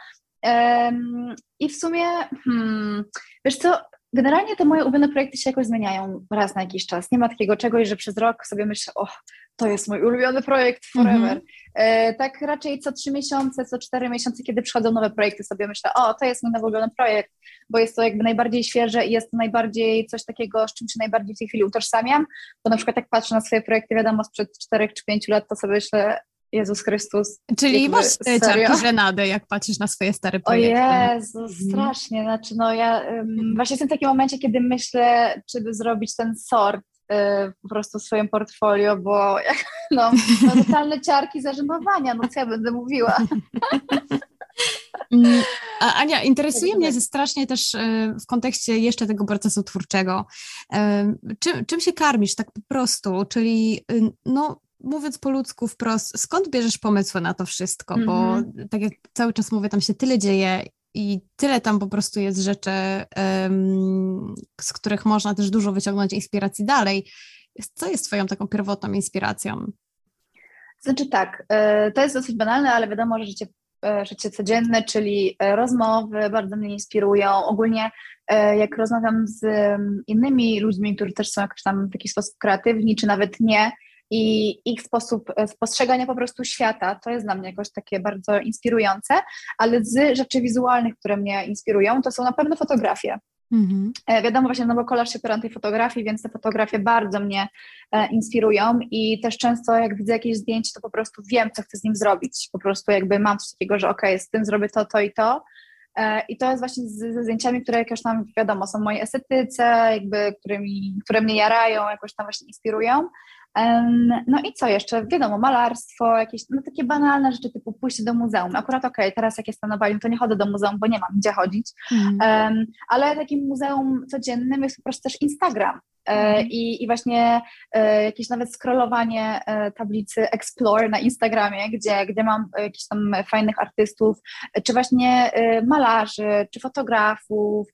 I w sumie, hmm, wiesz co, generalnie te moje ulubione projekty się jakoś zmieniają raz na jakiś czas. Nie ma takiego czegoś, że przez rok sobie myślę, o, to jest mój ulubiony projekt forever. Mm-hmm. tak raczej co trzy miesiące, co cztery miesiące, kiedy przychodzą nowe projekty, sobie myślę, o, to jest mój nowy ulubiony projekt, bo jest to jakby najbardziej świeże i jest to najbardziej coś takiego, z czym się najbardziej w tej chwili utożsamiam, bo na przykład jak patrzę na swoje projekty, wiadomo, sprzed czterech czy pięciu lat, to sobie myślę, Jezus Chrystus. Czyli masz te ciarki żenady, jak patrzysz na swoje stare projekty. O Jezu, mhm. strasznie. Znaczy, no ja um, właśnie jestem w takim momencie, kiedy myślę, czy by zrobić ten sort po prostu w swoim portfolio, bo jak, no, no totalne ciarki zażenowania, no co ja będę mówiła. Mm, a Ania, interesuje mnie strasznie też y, w kontekście jeszcze tego procesu twórczego. Czym, czym się karmisz tak po prostu? Czyli y, no, mówiąc po ludzku wprost, skąd bierzesz pomysły na to wszystko? Bo mhm. tak jak cały czas mówię, tam się tyle dzieje i tyle tam po prostu jest rzeczy, z których można też dużo wyciągnąć inspiracji dalej. Co jest Twoją taką pierwotną inspiracją? Znaczy tak, e, to jest dosyć banalne, ale wiadomo, że życie, e, życie codzienne, czyli e, rozmowy bardzo mnie inspirują. Ogólnie jak rozmawiam z innymi ludźmi, którzy też są jakoś tam w jakiś sposób kreatywni, czy nawet nie, i ich sposób e, spostrzegania po prostu świata, to jest dla mnie jakoś takie bardzo inspirujące, ale z rzeczy wizualnych, które mnie inspirują, to są na pewno fotografie. Mhm. E, wiadomo właśnie, no bo kolaż się opiera na tej fotografii, więc te fotografie bardzo mnie e, inspirują i też często jak widzę jakieś zdjęcie, to po prostu wiem, co chcę z nim zrobić. Po prostu jakby mam coś takiego, że okej, okay, z tym zrobię to, to i to. I to jest właśnie ze zdjęciami, które jakoś tam, wiadomo, są moje estetyce, jakby, które, mi, które mnie jarają, jakoś tam właśnie inspirują. No i co jeszcze? Wiadomo, malarstwo, jakieś no, takie banalne rzeczy typu pójście do muzeum. Akurat okej, okay, teraz jak jestem na Bali, to nie chodzę do muzeum, bo nie mam gdzie chodzić, mm. um, ale takim muzeum codziennym jest po prostu też Instagram. Mm. I, I właśnie e, jakieś nawet scrollowanie e, tablicy Explore na Instagramie, gdzie, gdzie mam jakichś tam fajnych artystów, czy właśnie malarzy, czy fotografów,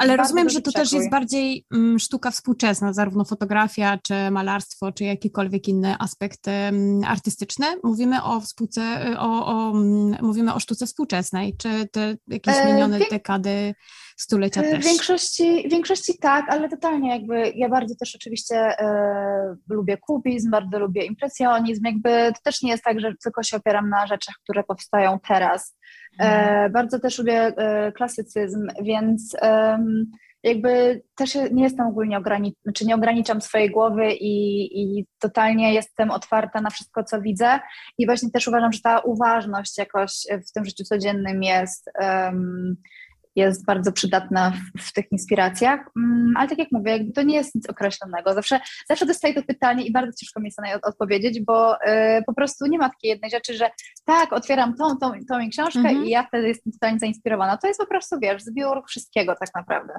Ale rozumiem, że to też jest bardziej mm, sztuka współczesna, zarówno fotografia, czy malarstwo, czy jakikolwiek inny aspekt mm, artystyczny. Mówimy o, współce, o, o, mm, mówimy o sztuce współczesnej, czy te jakieś e, minione dekady, stulecia e, też? W większości, w większości tak, ale totalnie jakby ja bardzo też oczywiście e, lubię kubizm, bardzo lubię impresjonizm, jakby to też nie jest tak, że tylko się opieram na rzeczach, które powstają teraz. E, mhm. bardzo też lubię e, klasycyzm, więc jakby też nie jestem ogólnie ograniczona, czy nie ograniczam swojej głowy i, i totalnie jestem otwarta na wszystko, co widzę i właśnie też uważam, że ta uważność jakoś w tym życiu codziennym jest um, jest bardzo przydatna w, w, tych inspiracjach, mm, ale tak jak mówię, to nie jest nic określonego. Zawsze, zawsze dostaję to pytanie i bardzo ciężko mi jest na nie odpowiedzieć, bo y, po prostu nie ma takiej jednej rzeczy, że tak, otwieram tą, tą, tą książkę -hmm. i ja wtedy jestem totalnie zainspirowana. To jest po prostu, wiesz, zbiór wszystkiego tak naprawdę.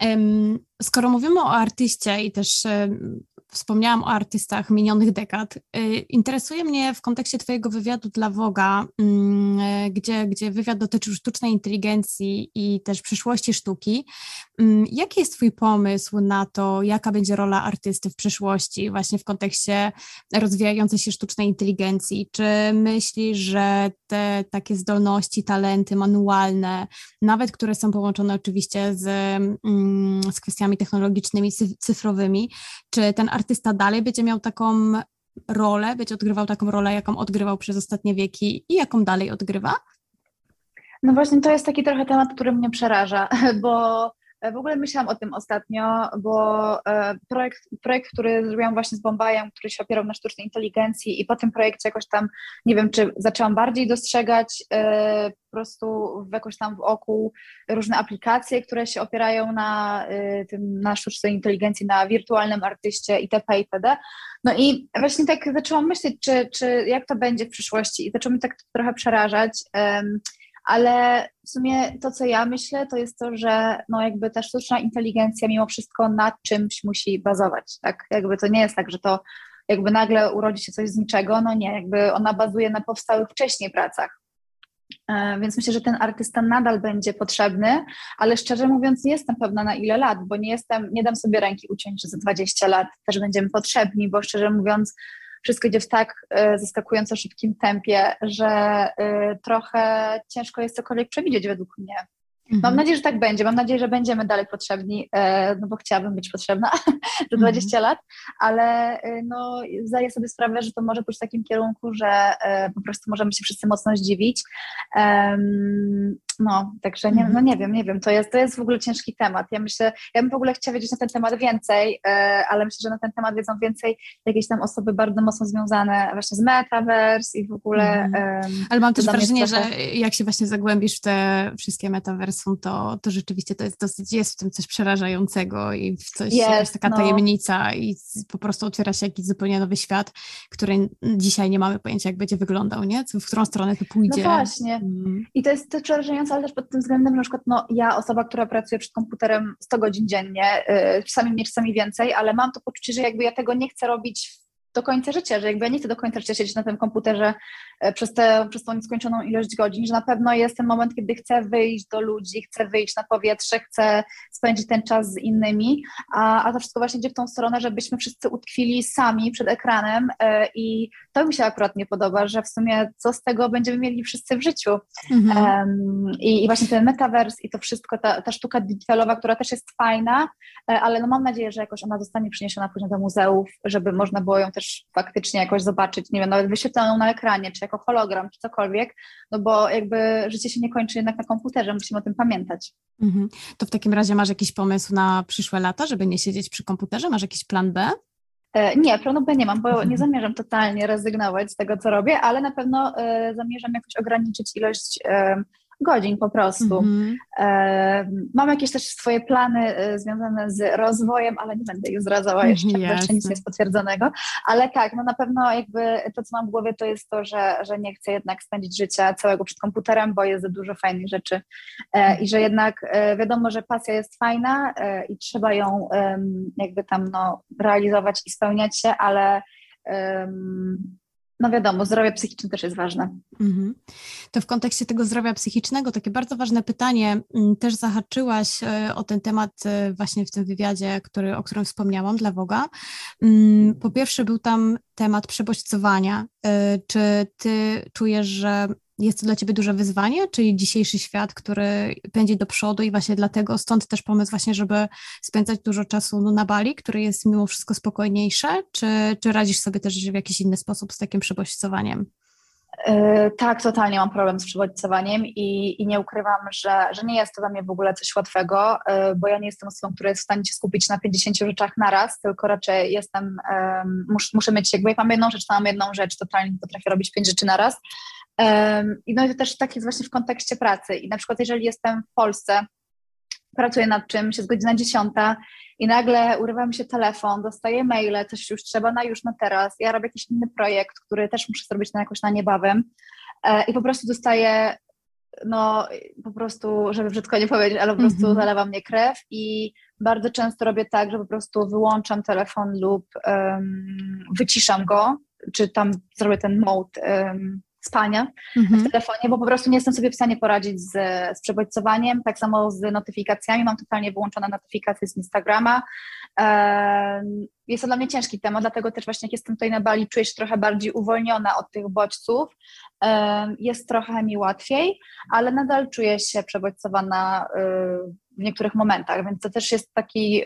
Um, skoro mówimy o artyście i też wspomniałam o artystach minionych dekad. Y, interesuje mnie w kontekście Twojego wywiadu dla Woga, mm, gdzie, gdzie wywiad dotyczył sztucznej inteligencji i też przyszłości sztuki. Mm, jaki jest Twój pomysł na to, jaka będzie rola artysty w przyszłości, właśnie w kontekście rozwijającej się sztucznej inteligencji? Czy myślisz, że te takie zdolności, talenty manualne, nawet które są połączone oczywiście z, mm, z kwestiami technologicznymi, cyfrowymi, czy ten artysta dalej będzie miał taką rolę, będzie odgrywał taką rolę, jaką odgrywał przez ostatnie wieki i jaką dalej odgrywa? No właśnie to jest taki trochę temat, który mnie przeraża, bo w ogóle myślałam o tym ostatnio, bo projekt, projekt, który zrobiłam właśnie z Bombajem, który się opierał na sztucznej inteligencji i po tym projekcie jakoś tam, nie wiem, czy zaczęłam bardziej dostrzegać po prostu jakoś tam wokół różne aplikacje, które się opierają na tym, na sztucznej inteligencji, na wirtualnym artyście itp. itd. No i właśnie tak zaczęłam myśleć, czy, czy jak to będzie w przyszłości i zaczęło mnie tak trochę przerażać. Ale w sumie to, co ja myślę, to jest to, że no jakby ta sztuczna inteligencja mimo wszystko na czymś musi bazować, tak? Jakby to nie jest tak, że to jakby nagle urodzi się coś z niczego, no nie, jakby ona bazuje na powstałych wcześniej pracach. E, więc myślę, że ten artysta nadal będzie potrzebny, ale szczerze mówiąc, nie jestem pewna na ile lat, bo nie jestem, nie dam sobie ręki uciąć, że za 20 lat też będziemy potrzebni, bo szczerze mówiąc, wszystko idzie w tak e, zaskakująco szybkim tempie, że e, trochę ciężko jest cokolwiek przewidzieć według mnie. Mam mhm. nadzieję, że tak będzie. Mam nadzieję, że będziemy dalej potrzebni, e, no bo chciałabym być potrzebna za 20 mhm. lat, ale no, zdaję sobie sprawę, że to może pójść w takim kierunku, że po prostu możemy się wszyscy mocno zdziwić. No, także nie, no mhm. nie wiem, nie wiem, to jest, to jest w ogóle ciężki temat. Ja myślę, ja bym w ogóle chciała wiedzieć na ten temat więcej, e, ale myślę, że na ten temat wiedzą więcej jakieś tam osoby bardzo mocno związane właśnie z Metaverse i w ogóle. Mhm. ale mam też wrażenie, trochę... że jak się właśnie zagłębisz w te wszystkie metaversum, to, to rzeczywiście to jest dosyć, jest w tym coś przerażającego i w coś, jest, taka no. tajemnica i po prostu otwiera się jakiś zupełnie nowy świat, który dzisiaj nie mamy pojęcia, jak będzie wyglądał, nie? W którą stronę to pójdzie. No właśnie. Mhm. I to jest to przerażające ale też pod tym względem, na przykład no, ja, osoba, która pracuje przed komputerem 100 godzin dziennie, yy, czasami mniej, czasami więcej, ale mam to poczucie, że jakby ja tego nie chcę robić do końca życia, że jakby ja nie chcę do końca życia siedzieć na tym komputerze e, przez, te, przez tą nieskończoną ilość godzin, że na pewno jest ten moment, kiedy chcę wyjść do ludzi, chcę wyjść na powietrze, chcę spędzić ten czas z innymi, a, a to wszystko właśnie idzie w tą stronę, żebyśmy wszyscy utkwili sami przed ekranem e, i to mi się akurat nie podoba, że w sumie co z tego będziemy mieli wszyscy w życiu. Mhm. Um, i, i, właśnie ten metaverse i to wszystko, ta, ta sztuka digitalowa, która też jest fajna, e, ale no mam nadzieję, że jakoś ona zostanie przyniesiona później do muzeów, żeby można było ją też też faktycznie jakoś zobaczyć, nie wiem, nawet wyświetloną na ekranie, czy jako hologram, czy cokolwiek, no bo jakby życie się nie kończy jednak na komputerze, musimy o tym pamiętać. Mhm. To w takim razie masz jakiś pomysł na przyszłe lata, żeby nie siedzieć przy komputerze? Masz jakiś plan B? E, nie, planu B nie mam, bo mhm. nie zamierzam totalnie rezygnować z tego, co robię, ale na pewno e, zamierzam jakoś ograniczyć ilość e, godzin po prostu. Mm-hmm. E, mam jakieś też swoje plany e, związane z rozwojem, ale nie będę ich zdradzała jeszcze, bo jeszcze nic nie jest potwierdzonego. Ale tak, no na pewno jakby to, co mam w głowie, to jest to, że, że nie chcę jednak spędzić życia całego przed komputerem, bo jest za dużo fajnych rzeczy e, i że jednak wiadomo, że pasja jest fajna i trzeba ją jakby tam no, realizować i spełniać się, ale no wiadomo, zdrowie psychiczne też jest ważne. Mhm. To w kontekście tego zdrowia psychicznego, takie bardzo ważne pytanie, mm, też zahaczyłaś e, o ten temat e, właśnie w tym wywiadzie, który, o którym wspomniałam dla Woga. Mm, po pierwsze był tam temat przebodźcowania. E, czy ty czujesz, że jest to dla Ciebie duże wyzwanie, czyli dzisiejszy świat, który pędzi do przodu i właśnie dlatego stąd też pomysł właśnie, żeby spędzać dużo czasu na Bali, który jest mimo wszystko spokojniejsze, czy, czy radzisz sobie też w jakiś inny sposób z takim przebodźcowaniem? Yy, tak, totalnie mam problem z przewodnicowaniem i, i nie ukrywam, że, że nie jest to dla mnie w ogóle coś łatwego, yy, bo ja nie jestem osobą, która jest w stanie się skupić na 50 rzeczach naraz, tylko raczej jestem, yy, mus, muszę mieć, jakby jak mam jedną rzecz, to mam jedną rzecz, totalnie nie potrafię robić pięć rzeczy naraz. I no i to też tak jest właśnie w kontekście pracy. I na przykład jeżeli jestem w Polsce, pracuję nad czymś, jest godzina dziesiąta i nagle urywa mi się telefon, dostaję maile, coś już trzeba na już, na teraz. Ja robię jakiś inny projekt, który też muszę zrobić na jakoś na niebawem e, i po prostu dostaję no po prostu, żeby brzydko nie powiedzieć, ale po prostu mm -hmm. zalewa mnie krew i bardzo często robię tak, że po prostu wyłączam telefon lub um, wyciszam go, czy tam zrobię ten mode um, spania mhm. w telefonie, bo po prostu nie jestem sobie w stanie poradzić z, z przebodźcowaniem. Tak samo z notyfikacjami. Mam totalnie wyłączone notyfikacje z Instagrama. Jest to dla mnie ciężki temat, dlatego też właśnie jak jestem tutaj na Bali, czuję się trochę bardziej uwolniona od tych bodźców. Jest trochę mi łatwiej, ale nadal czuję się przebodźcowana y, w niektórych momentach, więc to też jest taki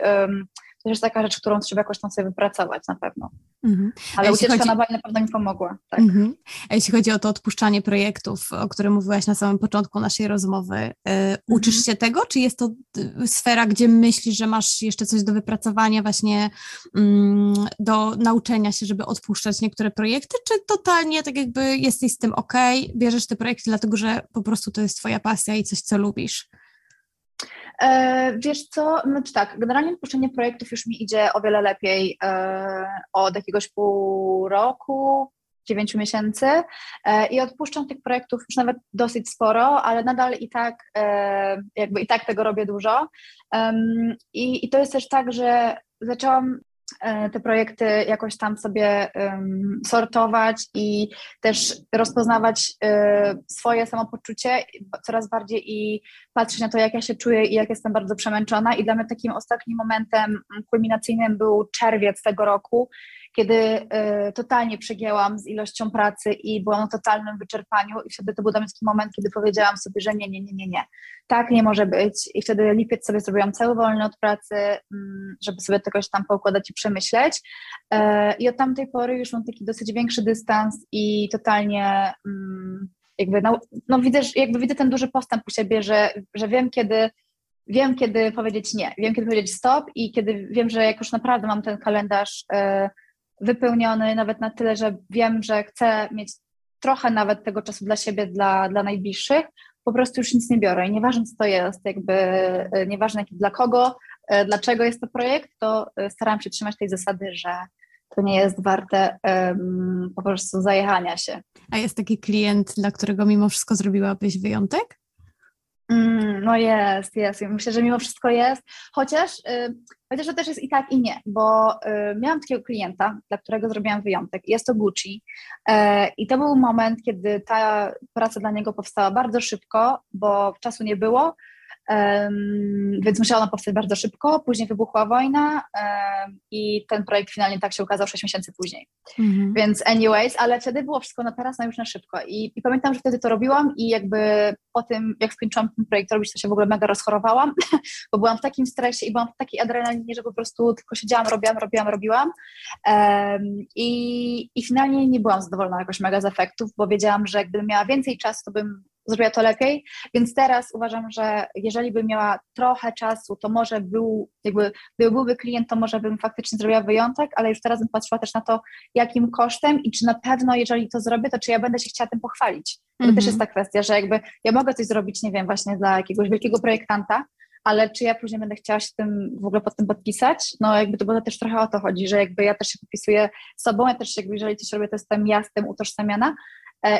jest taka rzecz, którą trzeba jakoś tam sobie wypracować na pewno. Mhm. Ale ucieczka chodzi... na Bali na pewno mi pomogła. Tak. Mhm. A jeśli chodzi o to odpuszczanie projektów, o którym mówiłaś na samym początku naszej rozmowy, yy, uczysz się tego, czy jest to y, sfera, gdzie myślisz, że masz jeszcze coś do wypracowania, właśnie yy, do nauczenia się, żeby odpuszczać niektóre projekty, czy totalnie tak jakby jesteś z tym ok, bierzesz te projekty dlatego, że po prostu to jest twoja pasja i coś, co lubisz? E, wiesz co, znaczy tak, generalnie odpuszczenie projektów już mi idzie o wiele lepiej e, od jakiegoś pół roku, dziewięciu miesięcy e, i odpuszczam tych projektów już nawet dosyć sporo, ale nadal i tak jakby i tak tego robię dużo. I, i to jest też tak, że zaczęłam te projekty jakoś tam sobie um, sortować i też rozpoznawać um, swoje samopoczucie coraz bardziej i patrzeć na to, jak ja się czuję i jak jestem bardzo przemęczona. I dla mnie takim ostatnim momentem kulminacyjnym był czerwiec tego roku, kiedy y, totalnie przegięłam z ilością pracy i byłam na totalnym wyczerpaniu i wtedy to był dla mnie taki moment, kiedy powiedziałam sobie, że nie, nie, nie, nie, nie, tak nie może być. I wtedy lipiec sobie zrobiłam cały wolny od pracy, mm, żeby sobie jakoś tam poukładać i przemyśleć. Y, i od tamtej pory już mam taki dosyć większy dystans i totalnie mm, jakby, no, no widzę, jakby widzę ten duży postęp u siebie, że, że wiem kiedy wiem, kiedy powiedzieć nie, wiem, kiedy powiedzieć stop i kiedy wiem, że jak już naprawdę mam ten kalendarz y, wypełniony nawet na tyle, że wiem, że chcę mieć trochę nawet tego czasu dla siebie, dla, dla najbliższych, po prostu już nic nie biorę i nieważne co to jest, jakby e, nieważne dla kogo, e, dlaczego jest to projekt, to e, staram się trzymać tej zasady, że to nie jest warte um, po prostu zajechania się. A jest taki klient, dla którego mimo wszystko zrobiłabyś wyjątek? Mm, no jest, jest. Myślę, że mimo wszystko jest, chociaż, y, chociaż to też jest i tak, i nie, bo y, miałam takiego klienta, dla którego zrobiłam wyjątek. Jest to Gucci. Y, I to był moment, kiedy ta praca dla niego powstała bardzo szybko, bo czasu nie było Um, więc musiała ona powstać bardzo szybko. Później wybuchła wojna um, i ten projekt finalnie tak się ukazał 6 miesięcy później. Mm-hmm. Więc anyways, ale wtedy było wszystko na teraz, na już na szybko. I, I, pamiętam, że wtedy to robiłam i jakby po tym, jak skończyłam ten projekt robić, to się w ogóle mega rozchorowałam, bo byłam w takim stresie i byłam w takiej adrenalinie, że po prostu tylko siedziałam, robiłam, robiłam, robiłam. Um, i, I finalnie nie byłam zadowolona jakoś mega z efektów, bo wiedziałam, że gdybym miała więcej czasu, to bym zrobiła to lepiej, więc teraz uważam, że jeżeli bym miała trochę czasu, to może był, jakby gdyby byłby klient, to może bym faktycznie zrobiła wyjątek, ale już teraz bym patrzyła też na to, jakim kosztem i czy na pewno, jeżeli to zrobię, to czy ja będę się chciała tym pochwalić. To też jest ta kwestia, że jakby ja mogę coś zrobić, nie wiem, właśnie dla jakiegoś wielkiego projektanta, ale czy ja później będę chciała się tym w ogóle pod tym podpisać? No jakby to, bo to też trochę o to chodzi, że jakby ja też się podpisuję sobą, ja też jakby jeżeli coś robię, to jestem ja z tym utożsamiana,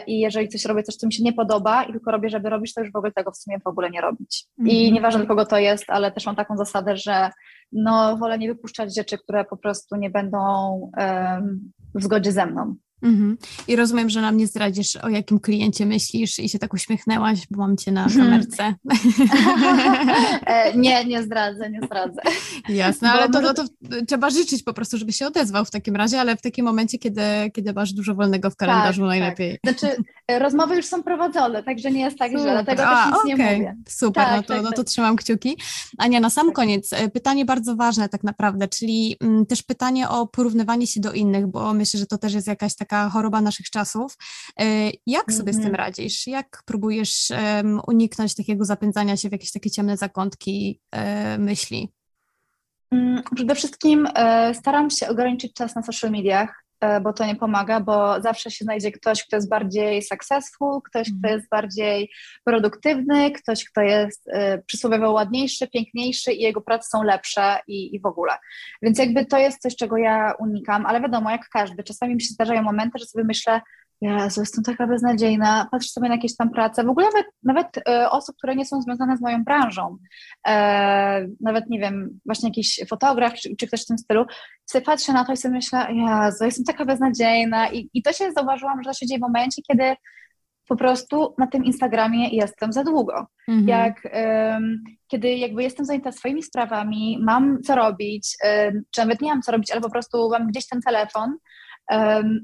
i jeżeli coś robię, coś, co mi się nie podoba i tylko robię, żeby robić, to już w ogóle tego w sumie w ogóle nie robić. I mhm. nieważne kogo to jest, ale też mam taką zasadę, że no wolę nie wypuszczać rzeczy, które po prostu nie będą um, w zgodzie ze mną. Mhm. I rozumiem, że nam nie zdradzisz, o jakim kliencie myślisz i się tak uśmiechnęłaś, bo mam cię na mhm. kamerce. E, nie, nie zdradzę, nie zdradzę. Jasne, ale to, to, to, trzeba życzyć po prostu, żeby się odezwał w takim razie, ale w takim momencie, kiedy, kiedy masz dużo wolnego w kalendarzu tak, najlepiej. Tak. Znaczy, rozmowy już są prowadzone, także nie jest tak Super. źle, dlatego A, też nic okay. nie mówię. Super, tak, no, to, tak, no to tak. trzymam kciuki. Ania, na sam tak. koniec e, pytanie bardzo ważne tak naprawdę, czyli m, mm, też pytanie o porównywanie się do innych, bo myślę, że to też jest jakaś taka choroba choroba naszych czasów. E, jak sobie mm -hmm. z tym mhm. radzisz? Jak próbujesz um, uniknąć takiego zapędzania się w jakieś takie ciemne zakątki e, myśli? Mm, przede wszystkim e, staram się ograniczyć czas na social mediach, bo to nie pomaga, bo zawsze się znajdzie ktoś, kto jest bardziej successful, ktoś, kto mhm. jest bardziej produktywny, ktoś, kto jest przysłowiowo ładniejszy, piękniejszy i jego prace są lepsze i, i w ogóle. Więc jakby to jest coś, czego ja unikam, ale wiadomo, jak każdy, czasami mi się zdarzają momenty, że sobie myślę, Jezu, jestem taka beznadziejna, patrzę sobie na jakieś tam prace, w ogóle nawet, nawet e, osób, które nie są związane z moją branżą, e, nawet nie wiem, właśnie jakiś fotograf czy, czy ktoś w tym stylu, sobie patrzę na to i sobie myślę, Jezu, jestem taka beznadziejna i, i to się zauważyłam, że to się dzieje w momencie, kiedy po prostu na tym Instagramie jestem za długo. Mhm. Jak, um, kiedy jakby jestem zajęta swoimi sprawami, mam co robić, um, czy nawet nie mam co robić, ale po prostu mam gdzieś ten telefon,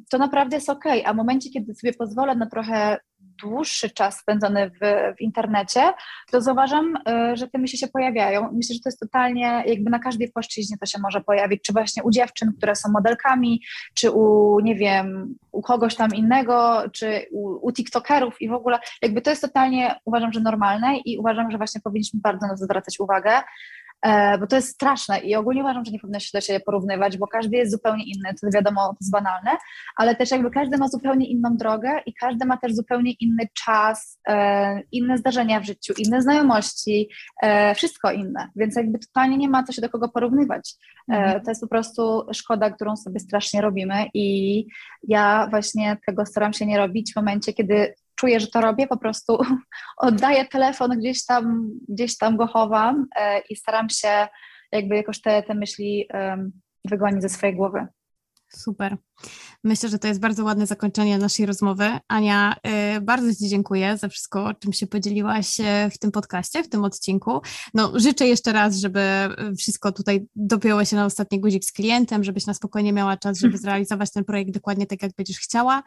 to naprawdę jest ok. A w momencie, kiedy sobie pozwolę na trochę dłuższy czas spędzony w, w internecie, to zauważam, y, że te myśli się pojawiają. Myślę, że to jest totalnie jakby na każdej płaszczyźnie to się może pojawić, czy właśnie u dziewczyn, które są modelkami, czy u, nie wiem, u kogoś tam innego, czy u, u tiktokerów i w ogóle jakby to jest totalnie, uważam, że normalne i uważam, że właśnie powinniśmy bardzo na to zwracać uwagę, E, bo to jest straszne i ogólnie uważam, że nie powinno się do siebie porównywać, bo każdy jest zupełnie inny, to wiadomo, to jest banalne, ale też jakby każdy ma zupełnie inną drogę i każdy ma też zupełnie inny czas, e, inne zdarzenia w życiu, inne znajomości, e, wszystko inne, więc jakby totalnie nie ma co się do kogo porównywać. Mhm. To jest po prostu szkoda, którą sobie strasznie robimy i ja właśnie tego staram się nie robić w momencie, kiedy czuję, że to robię, po prostu oddaję telefon gdzieś tam, gdzieś tam go chowam e, i staram się jakby jakoś te, te myśli wygonić ze swojej głowy. Super. Myślę, że to jest bardzo ładne zakończenie naszej rozmowy. Ania, y, bardzo Ci dziękuję za wszystko, o czym się podzieliłaś y, w tym podcaście, w tym odcinku. No, życzę jeszcze raz, żeby wszystko tutaj dopięło się na ostatni guzik z klientem, żebyś na spokojnie miała czas, żeby zrealizować ten projekt dokładnie tak, jak będziesz chciała.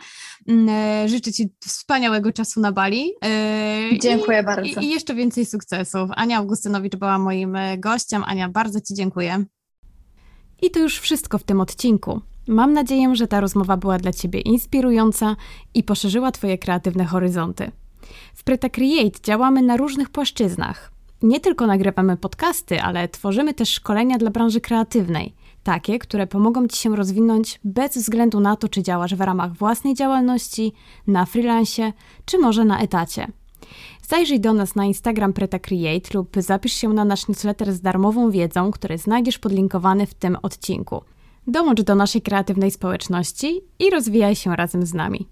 Y, życzę Ci wspaniałego czasu na Bali. Dziękuję I, bardzo. I jeszcze więcej sukcesów. Ania Augustynowicz była moim gościem. Ania, bardzo Ci dziękuję. I to już wszystko w tym odcinku. Mam nadzieję, że ta rozmowa była dla Ciebie inspirująca i poszerzyła Twoje kreatywne horyzonty. W Preta Create działamy na różnych płaszczyznach. Nie tylko nagrywamy podcasty, ale tworzymy też szkolenia dla branży kreatywnej, takie, które pomogą Ci się rozwinąć bez względu na to, czy działasz w ramach własnej działalności, na freelancie, czy może na etacie. Zajrzyj do nas na Instagram Preta Create lub zapisz się na nasz newsletter z darmową wiedzą, który znajdziesz podlinkowany w tym odcinku. Dołącz do naszej kreatywnej społeczności i rozwijaj się razem z nami.